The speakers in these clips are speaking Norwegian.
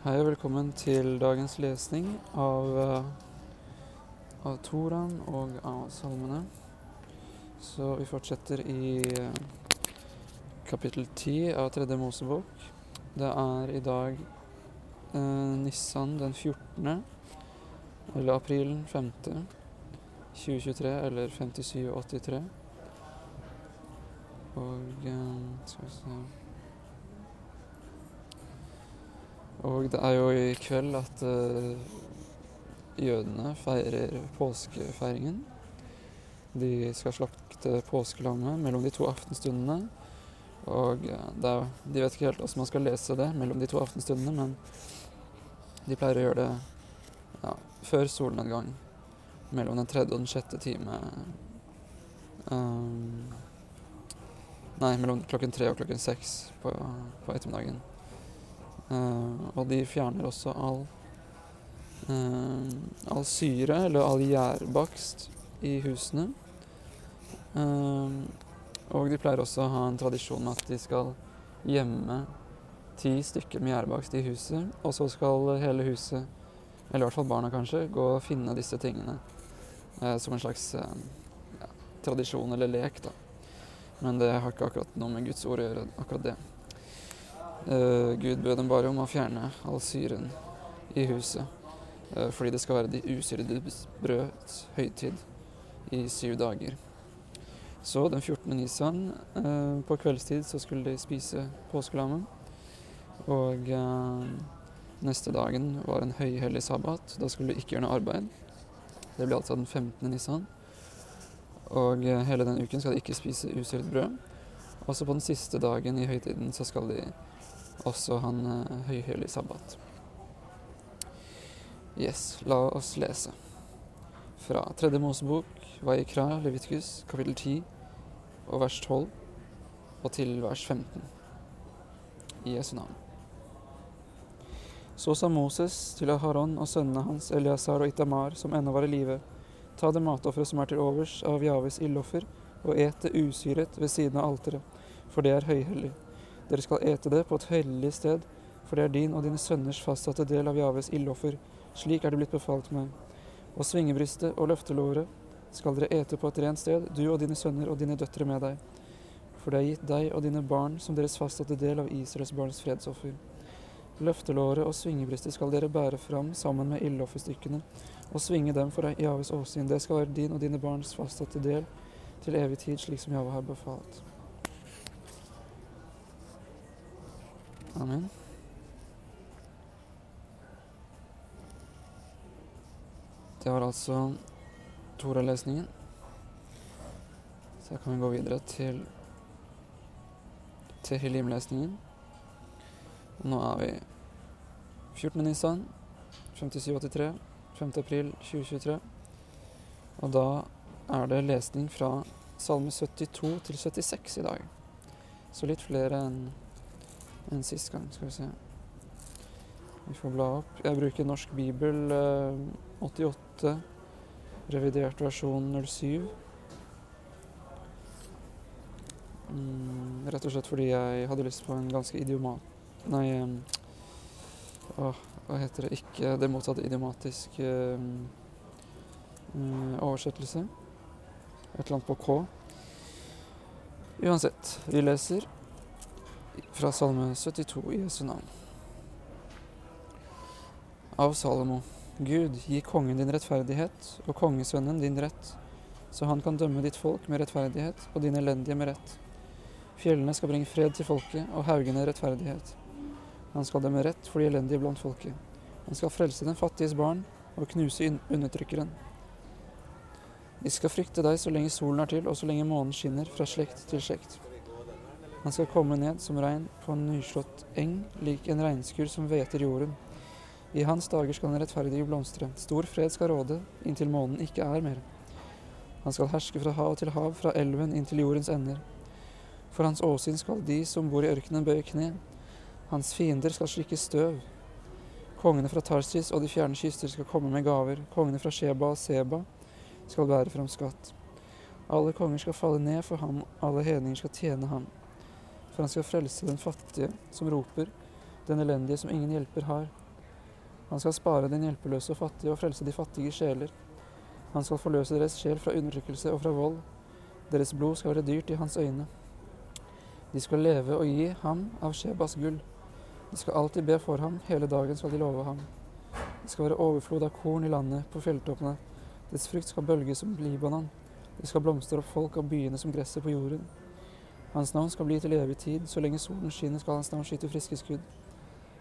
Hei og velkommen til dagens lesning av, eh, av Toraen og av salmene. Så vi fortsetter i eh, kapittel 10 av tredje Mosebok. Det er i dag eh, Nissan den 14., eller april 5., 2023, eller 5783. Og eh, skal vi se Og det er jo i kveld at uh, jødene feirer påskefeiringen. De skal slakte påskelammet mellom de to aftenstundene. Og uh, er, de vet ikke helt hvordan man skal lese det mellom de to aftenstundene, men de pleier å gjøre det ja, før solnedgang. Mellom den tredje og den sjette time. Um, nei, mellom klokken tre og klokken seks på, på ettermiddagen. Uh, og de fjerner også all, uh, all syre, eller all gjærbakst, i husene. Uh, og de pleier også å ha en tradisjon med at de skal gjemme ti stykker med gjærbakst i huset, og så skal hele huset, eller i hvert fall barna kanskje, gå og finne disse tingene som en slags ja, tradisjon eller lek, da. Men det har ikke akkurat noe med Guds ord å gjøre, akkurat det. Uh, Gud bød dem bare om å fjerne all syren i huset, uh, fordi det skal være de usyrede brøds høytid i syv dager. Så den 14. nisan, uh, på kveldstid, så skulle de spise påskelammet. Og neste dagen var en høyhellig sabbat. Da skulle de ikke gjøre noe arbeid. Det ble altså den 15. nisan. Og hele den uken skal de ikke spise usyret brød. Også på den siste dagen i høytiden så skal de også han uh, høyhellig sabbat. Yes, la oss lese. Fra tredje Mosebok, Vaikra, Leviticus, kapittel 10 og vers 12 og til vers 15. I Jesu navn. Så sa Moses til Aharon og sønnene hans, Eliasar og Itamar, som ennå var i live, ta det matofferet som er til overs av Javes ildoffer, og et det usyret ved siden av alteret, for det er høyhellig. Dere skal ete det på et hellig sted, for det er din og dine sønners fastsatte del av Javes ildoffer. Slik er det blitt befalt meg. Og svingebrystet og løftelåret skal dere ete på et rent sted, du og dine sønner og dine døtre med deg. For det er gitt deg og dine barn som deres fastsatte del av Israels barns fredsoffer. Løftelåret og svingebrystet skal dere bære fram sammen med ildofferstykkene og svinge dem for Javes åsyn. Det skal være din og dine barns fastsatte del til evig tid, slik som Jave har befalt. Amen. Det var altså Tora-lesningen. Så kan vi gå videre til til Hilim-lesningen. Nå er vi 14. Nisan 5783, 5. april 2023. Og da er det lesning fra Salme 72 til 76 i dag. Så litt flere enn enn sist gang. Skal vi se. Vi får bla opp. Jeg bruker Norsk bibel eh, 88, revidert versjon 07. Mm, rett og slett fordi jeg hadde lyst på en ganske idiomat... Nei um, å, Hva heter det? Ikke det motsatte idiomatisk øh, oversettelse. Et eller annet på K. Uansett, vi leser fra Salme 72 i Jesu navn. Av Salomo. Gud, gi kongen din rettferdighet og kongesønnen din rett, så han kan dømme ditt folk med rettferdighet og din elendige med rett. Fjellene skal bringe fred til folket, og haugene rettferdighet. Han skal dømme rett for de elendige blant folket. Han skal frelse den fattiges barn og knuse undertrykkeren. De skal frykte deg så lenge solen er til, og så lenge månen skinner, fra slekt til slekt. Han skal komme ned som regn på en nyslått eng, lik en regnskur som hveter jorden. I hans dager skal den rettferdige blomstre, stor fred skal råde, inntil månen ikke er mer. Han skal herske fra hav til hav, fra elven inntil jordens ender. For hans åsyn skal de som bor i ørkenen, bøye kne. Hans fiender skal slikke støv. Kongene fra Tarsis og de fjerne kyster skal komme med gaver. Kongene fra Sheba og Seba skal bære fram skatt. Alle konger skal falle ned for ham, alle hedninger skal tjene ham for han skal frelse den fattige som roper, den elendige som ingen hjelper har. Han skal spare den hjelpeløse og fattige og frelse de fattige sjeler. Han skal forløse deres sjel fra undertrykkelse og fra vold. Deres blod skal være dyrt i hans øyne. De skal leve og gi ham av Shebas gull. De skal alltid be for ham, hele dagen skal de love ham. Det skal være overflod av korn i landet, på fjelltoppene. Dets frukt skal bølge som Libanon. Det skal blomstre opp folk av byene som gresset på jorden. Hans navn skal bli til evig tid, så lenge solen skinner skal hans navn skyte friske skudd.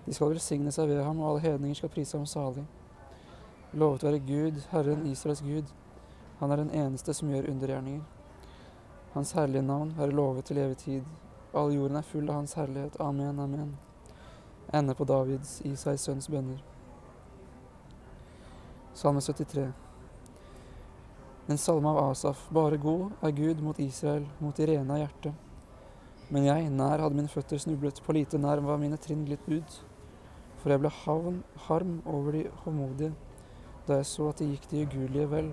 De skal velsigne seg ved ham, og alle hedninger skal prise ham salig. Lovet være Gud, Herren Israels Gud. Han er den eneste som gjør undergjerninger. Hans herlige navn være lovet til evig tid. All jorden er full av Hans herlighet. Amen, amen. Ende på Davids, Isais sønns bønner. Salme 73. En salme av Asaf. Bare god er Gud mot Israel, mot de rene av hjerte. Men jeg, nær hadde mine føtter snublet, på lite nær var mine trinn glitt ut. For jeg ble havn, harm over de håndmodige da jeg så at de gikk de ugudelige vel.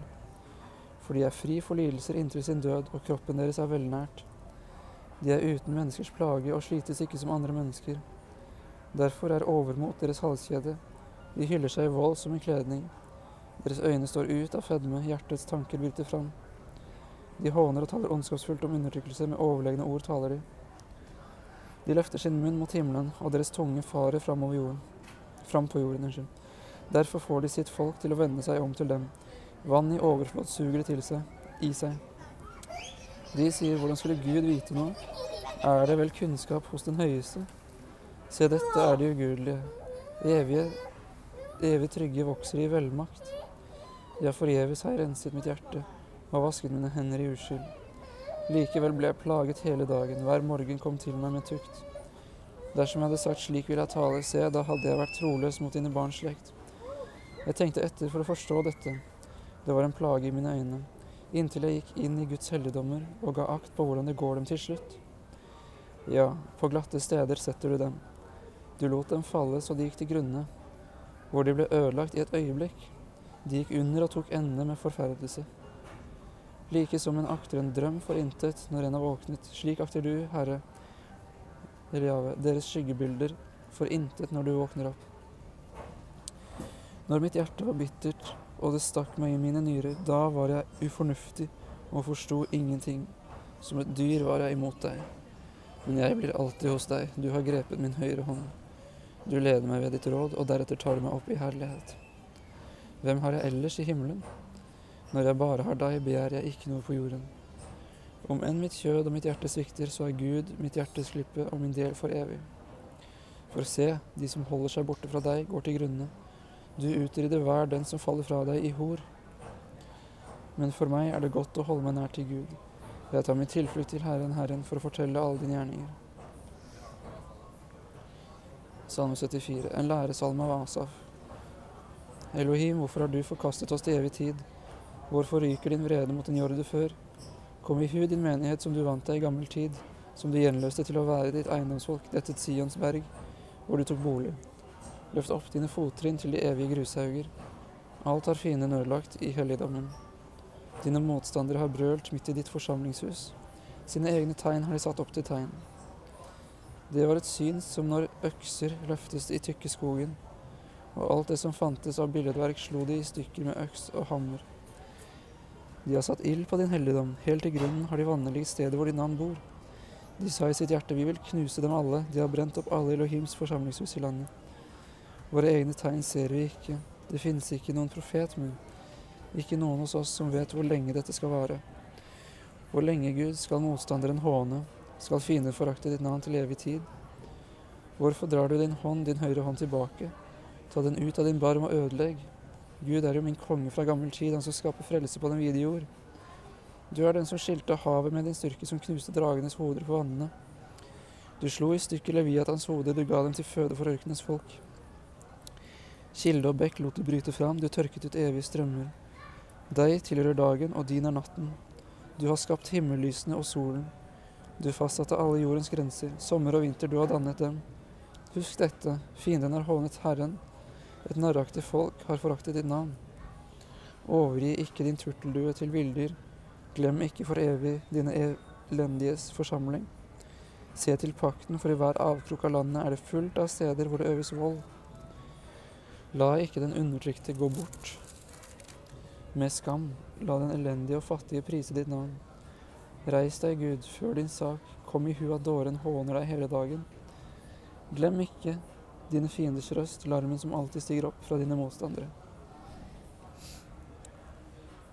For de er fri for lidelser inntil sin død, og kroppen deres er velnært. De er uten menneskers plage og slites ikke som andre mennesker. Derfor er overmot deres halskjede. De hyller seg i vold som en kledning. Deres øyne står ut av fedme, hjertets tanker bryter fram. De håner og taler ondskapsfullt om undertrykkelse, med overlegne ord taler de. De løfter sin munn mot himmelen, og deres tunge farer fram, over jorden. fram på jorden. Unnskyld. Derfor får de sitt folk til å vende seg om til dem. Vann i overflod suger de til seg, i seg. De sier, hvordan skulle Gud vite noe? Er det vel kunnskap hos den høyeste? Se, dette er de ugudelige. Evige, evig trygge vokser i velmakt. Ja, forgjeves har renset mitt hjerte og vasket mine hender i uskyld. Likevel ble jeg plaget hele dagen, hver morgen kom til meg med tukt. Dersom jeg hadde sagt slik vil jeg tale, se, da hadde jeg vært troløs mot dine barns slekt. Jeg tenkte etter for å forstå dette. Det var en plage i mine øyne, inntil jeg gikk inn i Guds helligdommer og ga akt på hvordan det går dem til slutt. Ja, på glatte steder setter du dem. Du lot dem falle så de gikk til grunne, hvor de ble ødelagt i et øyeblikk. De gikk under og tok ende med forferdelse. Like som en akter en drøm for intet når en har våknet, slik akter du, Herre, deres skyggebilder for intet når du våkner opp. Når mitt hjerte var bittert og det stakk meg i mine nyrer, da var jeg ufornuftig og forsto ingenting. Som et dyr var jeg imot deg. Men jeg blir alltid hos deg, du har grepet min høyre hånd. Du leder meg ved ditt råd, og deretter tar du meg opp i herlighet. Hvem har jeg ellers i himmelen? Når jeg bare har deg, begjærer jeg ikke noe på jorden. Om enn mitt kjød og mitt hjerte svikter, så er Gud mitt hjertes klippe og min del for evig. For se, de som holder seg borte fra deg, går til grunne. Du utrydder hver den som faller fra deg i hor. Men for meg er det godt å holde meg nær til Gud. Jeg tar min tilflukt til Herren, Herren, for å fortelle alle dine gjerninger. Salme 74, en læresalme av Asaf. Elohim, hvorfor har du forkastet oss til evig tid? Hvorfor ryker din vrede mot en jorde før? Kom i hu din menighet som du vant deg i gammel tid, som du gjenløste til å være ditt eiendomsfolk, dette Sions berg, hvor du tok bolig. Løft opp dine fottrinn til de evige grushauger. Alt har fienden ødelagt i helligdommen. Dine motstandere har brølt midt i ditt forsamlingshus. Sine egne tegn har de satt opp til tegn. Det var et syn som når økser løftes i tykke skogen, og alt det som fantes av billedverk slo de i stykker med øks og hammer. De har satt ild på din helligdom, helt til grunnen har de vannerligget stedet hvor din navn bor. De sa i sitt hjerte, vi vil knuse dem alle, de har brent opp alle Elohims forsamlingshus i landet. Våre egne tegn ser vi ikke. Det finnes ikke noen profet, men Ikke noen hos oss som vet hvor lenge dette skal vare. Hvor lenge, Gud, skal motstanderen håne, skal fiender forakte ditt navn til evig tid? Hvorfor drar du din hånd, din høyre hånd, tilbake? Ta den ut av din barm og ødelegg. Gud er jo min konge fra gammel tid, han som skaper frelse på den vide jord. Du er den som skilte havet med din styrke, som knuste dragenes hoder på vannene. Du slo i stykker Leviatans hode, du ga dem til føde for ørkenens folk. Kilde og bekk lot du bryte fram, du tørket ut evige strømmer. Deg tilhører dagen, og din er natten. Du har skapt himmellysene og solen. Du fastsatte alle jordens grenser, sommer og vinter, du har dannet dem. Husk dette, fienden har hånet Herren, et narraktig folk har foraktet ditt navn. Overgi ikke din turteldue til villdyr, glem ikke for evig dine elendiges forsamling. Se til pakten, for i hver avkrok av landet er det fullt av steder hvor det øves vold. La ikke den undertrykte gå bort med skam. La den elendige og fattige prise ditt navn. Reis deg, Gud, før din sak. Kom i hu at dåren håner deg hele dagen. Glem ikke dine fienders røst, larmen som alltid stiger opp fra dine motstandere.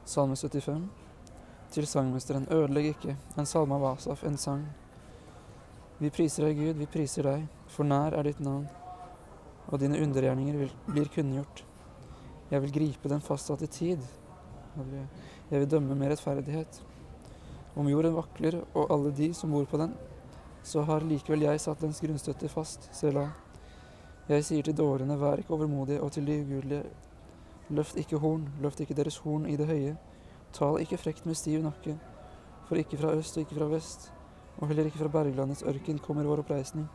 Salme 75. Til sangmesteren, ødelegg ikke, en salme av Asaf, en sang. Vi priser deg, Gud, vi priser deg, for nær er ditt navn, og dine undergjerninger vil, blir kunngjort. Jeg vil gripe den fastsatte tid. Jeg vil dømme med rettferdighet. Om jorden vakler og alle de som bor på den, så har likevel jeg satt dens grunnstøtte fast, Selah. Jeg sier til dårene, vær ikke overmodige, og til de ugudelige, løft ikke horn, løft ikke deres horn i det høye. Tal ikke frekt med stiv nakke, for ikke fra øst og ikke fra vest, og heller ikke fra berglandets ørken kommer vår oppreisning.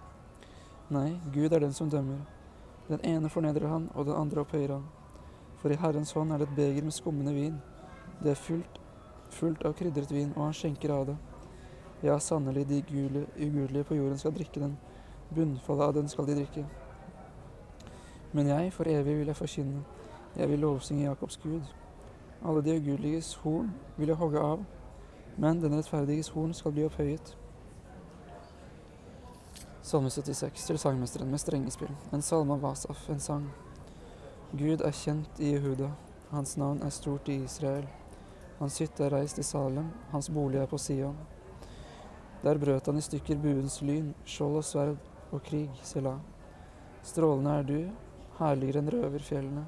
Nei, Gud er den som dømmer. Den ene fornedrer han, og den andre opphøyer han. For i Herrens hånd er det et beger med skummende vin. Det er fullt, fullt av krydret vin, og han skjenker av det. Ja, sannelig, de ugudelige på jorden skal drikke den. Bunnfallet av den skal de drikke. Men jeg, for evig, vil jeg forkynne. Jeg vil lovsynge Jakobs Gud. Alle de ugudeliges horn vil jeg hogge av, men den rettferdiges horn skal bli opphøyet. Salme 76 til sangmesteren med strengespill. En salme av Vasaf, en sang. Gud er kjent i Jehuda, hans navn er stort i Israel. Hans hytte er reist i Salem, hans bolig er på Sion. Der brøt han i stykker buens lyn, skjold og sverd og krig, Selah. Strålende er du, herligere enn røverfjellene.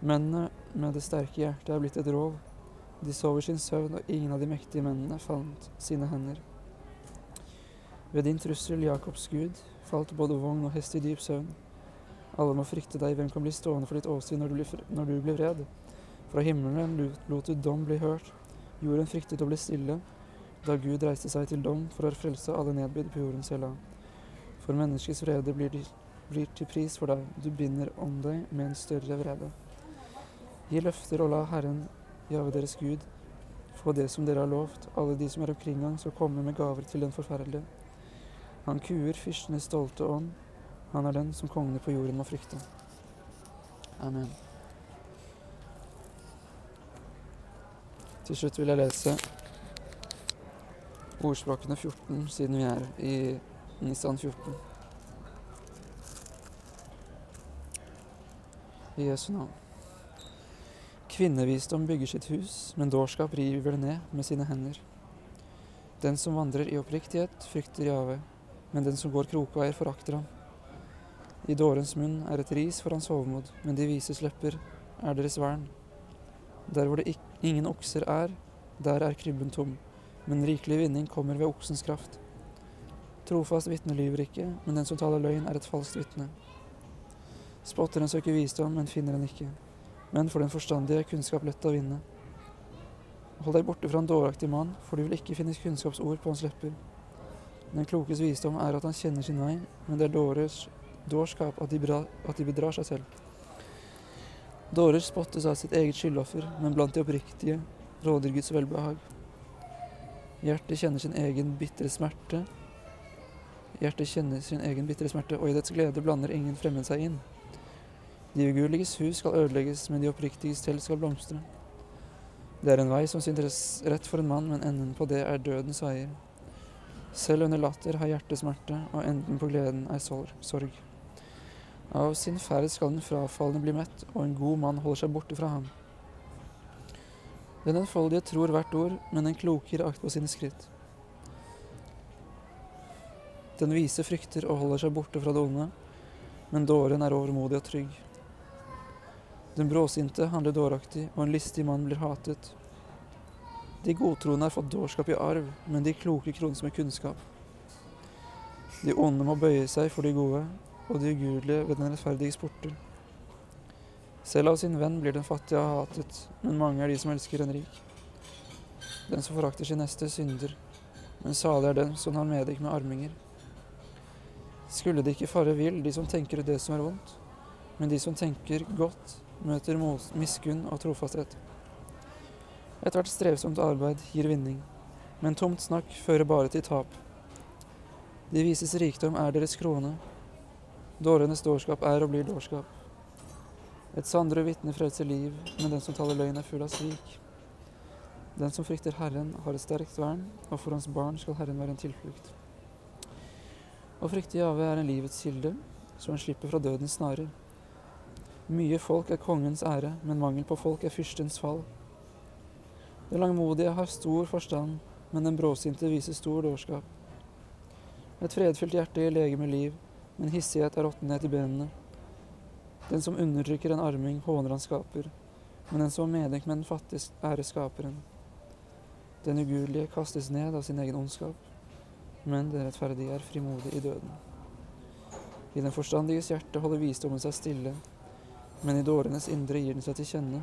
Mennene med det sterke hjertet er blitt et rov. De sover sin søvn, og ingen av de mektige mennene fant sine hender. Ved din trussel, Jakobs Gud, falt både vogn og hest i dyp søvn. Alle må frykte deg, hvem kan bli stående for ditt åsyn når, når, du blir vred? Fra himmelen lot du dom bli hørt, jorden fryktet å bli stille, da Gud reiste seg til dom for å frelse alle nedbydde på jordens hella. For menneskets vrede blir de blir til pris for deg, du binder om deg med en større vrede. Gi løfter og la Herren, Jave deres Gud, få det som dere har lovt, alle de som er omkring ham, skal komme med gaver til den forferdelige. Han kuer fyrstenes stolte ånd, han er den som kongene på jorden må frykte. Amen. Til slutt vil jeg lese ordspråkene 14, siden vi er i Nissan 14. i Jesu navn. Kvinnevisdom bygger sitt hus, men dårskap river det ned med sine hender. Den som vandrer i oppriktighet, frykter Jave, men den som går krokveier, forakter ham. I dårens munn er et ris for hans hovmod, men de vises lepper er deres vern. Der hvor det ingen okser er, der er krybben tom, men rikelig vinning kommer ved oksens kraft. Trofast vitne lyver ikke, men den som taler løgn, er et falskt vitne. Spotteren søker visdom, men finner den ikke. Men for den forstandige er kunnskap lett å vinne. Hold deg borte fra en dåraktig mann, for du vil ikke finne kunnskapsord på hans lepper. Den klokes visdom er at han kjenner sin vei, men det er dårers dårskap at de, bra, at de bedrar seg selv. Dårer spottes av sitt eget skyldoffer, men blant de oppriktige råder Guds velbehag. Hjertet kjenner sin egen bitre smerte. Hjertet kjenner sin egen bitre smerte, og i dets glede blander ingen fremmed seg inn. De ugudeliges hus skal ødelegges, men de oppriktiges telt skal blomstre. Det er en vei som synes rett for en mann, men enden på det er dødens veier. Selv under latter har hjertet smerte, og enden på gleden er sorg. Av sin ferd skal den frafalne bli mett, og en god mann holder seg borte fra ham. Den enfoldige tror hvert ord, men den kloke gir akt på sine skritt. Den vise frykter og holder seg borte fra det onde, men dåren er overmodig og trygg. Den bråsinte handler dåraktig, og en listig mann blir hatet. De godtroende har fått dårskap i arv, men de kloke krones med kunnskap. De onde må bøye seg for de gode, og de ugudelige ved den rettferdiges porter. Selv av sin venn blir den fattige hatet, men mange er de som elsker en rik. Den som forakter sin neste, synder, men salig er den som har medikk med arminger. Skulle de ikke fare vill, de som tenker det som er vondt, men de som tenker godt, møter miskunn og trofasthet. Ethvert strevsomt arbeid gir vinning, men tomt snakk fører bare til tap. De vises rikdom er deres krone. Dårenes dårskap er og blir dårskap. Et sandrød vitne frelser liv, men den som taler løgn, er full av svik. Den som frykter Herren, har et sterkt vern, og for hans barn skal Herren være en tilflukt. Å frykte Jave er en livets kilde, så en slipper fra dødens snarer. Mye folk er kongens ære, men mangel på folk er fyrstens fall. Det langmodige har stor forstand, men den bråsinte viser stor dårskap. Et fredfylt hjerte gir legeme liv, men hissighet er råttenhet i benene. Den som undertrykker en arming, håner han skaper, men den som har medynk med den fattige, ærer skaperen. Den ugudelige kastes ned av sin egen ondskap, men den rettferdige er frimodig i døden. I den forstandiges hjerte holder visdommen seg stille, men i dårenes indre gir den seg til kjenne.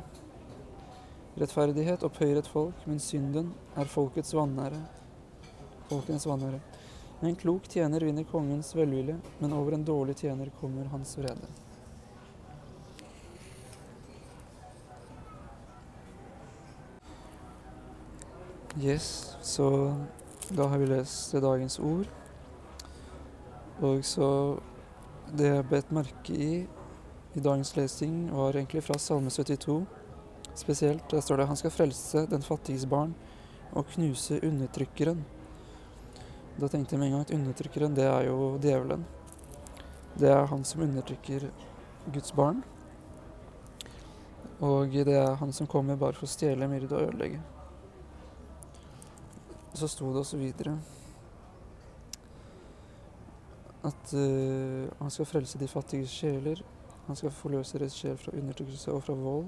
Rettferdighet opphøyer et folk, men synden er folkets vanære. Folkenes vanære. En klok tjener vinner kongens velvilje, men over en dårlig tjener kommer hans vrede. Yes, så da har vi lest dagens ord. Og så Det jeg bet merke i i dagens lesing, var egentlig fra Salme 72 spesielt. Der står det 'Han skal frelse den fattiges barn og knuse undertrykkeren'. Da tenkte jeg med en gang at undertrykkeren, det er jo djevelen. Det er han som undertrykker Guds barn. Og det er han som kommer bare for å stjele, myrde og ødelegge. Så sto det også videre at uh, han skal frelse de fattiges sjeler. Han skal forløse deres sjel fra undertrykkelse og fra vold.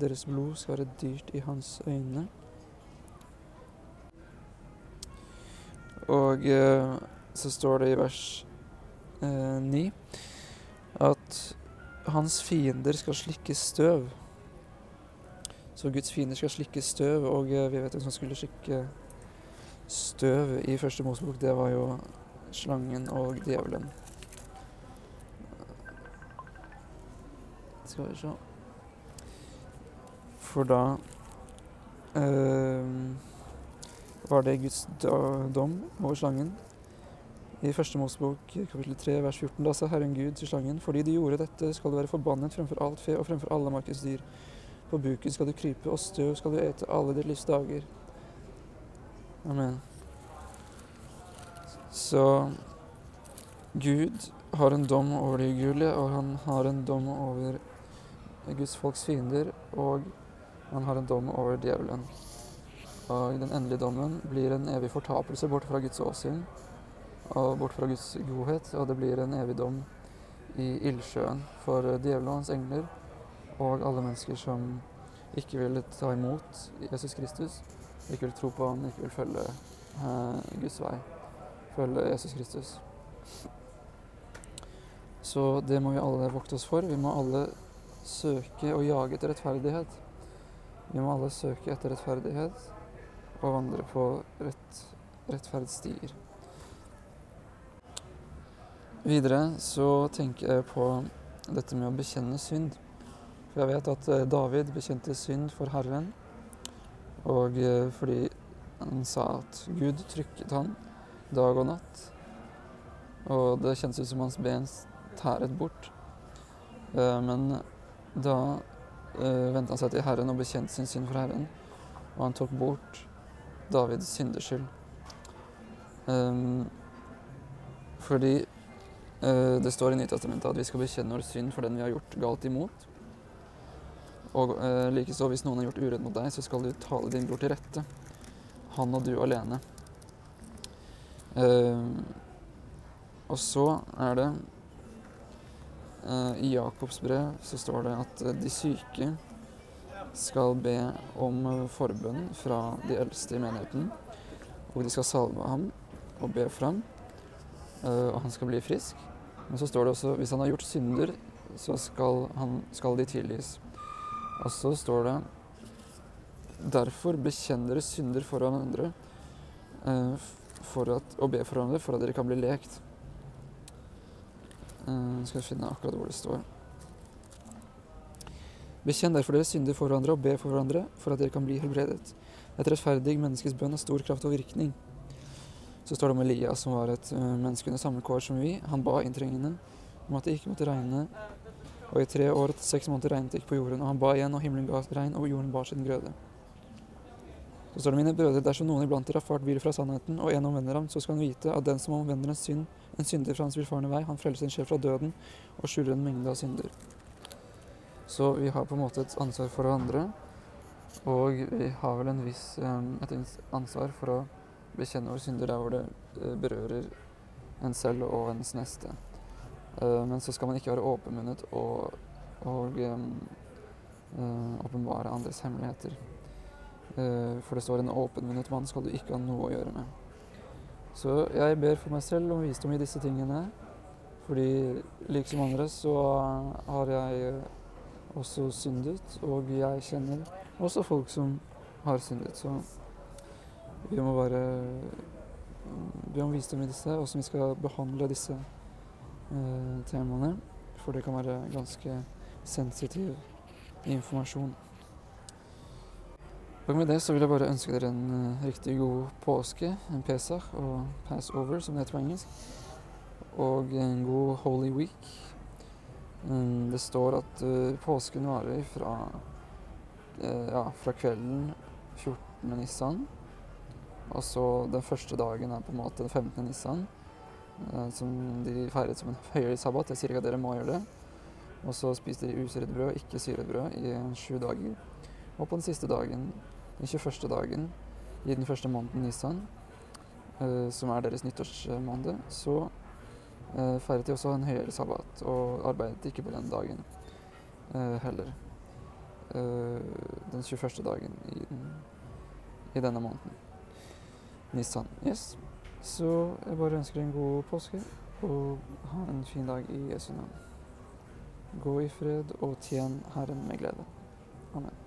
Deres blod skal være dyrt i hans øyne. Og uh, så står det i vers uh, 9 at hans fiender skal slikke støv. Så Guds fiender skal slikke støv, og vi vet hvem som skulle slikke støv i første Mosebok, det var jo slangen og djevelen. Skal vi se For da uh, var det Guds dom over slangen. I første Mosebok kapittel 3 vers 14 da sa Herren Gud til slangen fordi du gjorde dette, skal du være forbannet fremfor alt fe og fremfor alle markens dyr. På buken skal du krype, og støv skal du ete alle ditt livs dager. Amen. Så Gud har en dom over det ugudelige, og han har en dom over Guds folks fiender, og man har en dom over djevelen. Og den endelige dommen blir en evig fortapelse bort fra Guds åsyn og bort fra Guds godhet, og det blir en evig dom i ildsjøen for djevelen og hans engler og alle mennesker som ikke vil ta imot Jesus Kristus ikke vil tro på ham, ikke vil følge eh, Guds vei, følge Jesus Kristus. Så det må vi alle vokte oss for. Vi må alle søke og jage etter rettferdighet. Vi må alle søke etter rettferdighet og vandre på rett, rettferdsstier. Videre så tenker jeg på dette med å bekjenne synd. For jeg vet at eh, David bekjente synd for Herren. Og eh, fordi han sa at Gud trykket han dag og natt. Og det kjennes ut som hans ben tæret bort. Eh, men da eh, vendte han seg til Herren og bekjente sin synd for Herren. Og han tok bort Davids syndeskyld. Fordi det står i Nytestamentet at vi skal bekjenne vår synd for den vi har gjort galt imot. Og eh, likeså, hvis noen har gjort urett mot deg, så skal du tale din bror til rette. Han og du alene. Eh, og så er det eh, I Jakobs brev så står det at eh, de syke skal be om forbønn fra de eldste i menigheten. Og de skal salve ham og be for ham, eh, og han skal bli frisk. Men så står det også hvis han har gjort synder, så skal, han, skal de tilgis. Og så står det Derfor bekjenn dere synder for hverandre eh, for at, og be for hverandre for at dere kan bli lekt. Eh, skal vi finne akkurat hvor det står. Bekjenn derfor dere synder for hverandre og be for hverandre for at dere kan bli helbredet. Et rettferdig menneskes bønn har stor kraft og virkning. Så står det om Elias, som var et uh, menneske under samme kår som vi. Han ba inntrengende om at det ikke måtte regne Og i tre år og seks måneder regnet det ikke på jorden, og han ba igjen, og himmelen ga regn, og jorden bar sin grøde. Så står det, mine brødre, dersom noen iblant dere har fart vill fra sannheten, og en omvender ham, så skal han vite at den som omvender en synd, en synder fra hans villfarne vei, han frelser en sjel fra døden og skjuler en mengde av synder. Så vi har på en måte et ansvar for hverandre, og vi har vel en viss, eh, et ansvar for å bekjenne våre synder der hvor det eh, berører en selv og ens neste. Eh, men så skal man ikke være åpenmunnet og, og åpenbare andres hemmeligheter. For det står en åpenvunnet mann skal du ikke ha noe å gjøre med. Så jeg ber for meg selv om visdom i disse tingene. Fordi liksom andre så har jeg også syndet, og jeg kjenner også folk som har syndet. Så vi må bare be om visdom i disse, hvordan vi skal behandle disse eh, temaene. For det kan være ganske sensitiv informasjon. Og med det så vil jeg bare ønske dere en uh, riktig god påske, en pesach og passover, som det heter på engelsk. Og en god holy week. Um, det står at uh, påsken varer fra, uh, ja, fra kvelden 14. Nissan. Og så den første dagen er på en måte den 15. Nissan, som de feiret som en høyere sabbat. Jeg sier ikke at dere må gjøre det. Og så spiste de usyret brød, ikke syret brød, i sju dager. Og på den siste dagen den 21. dagen i den første måneden Nisan, uh, som er deres nyttårsmåned, så uh, feiret de også en høyere sabbat og arbeidet ikke på den dagen uh, heller. den 21. dagen i, den, i denne måneden. Nisan. Yes. Så jeg bare ønsker en god påske, og ha en fin dag i Jesu navn. Gå i fred og tjen Herren med glede. Amen.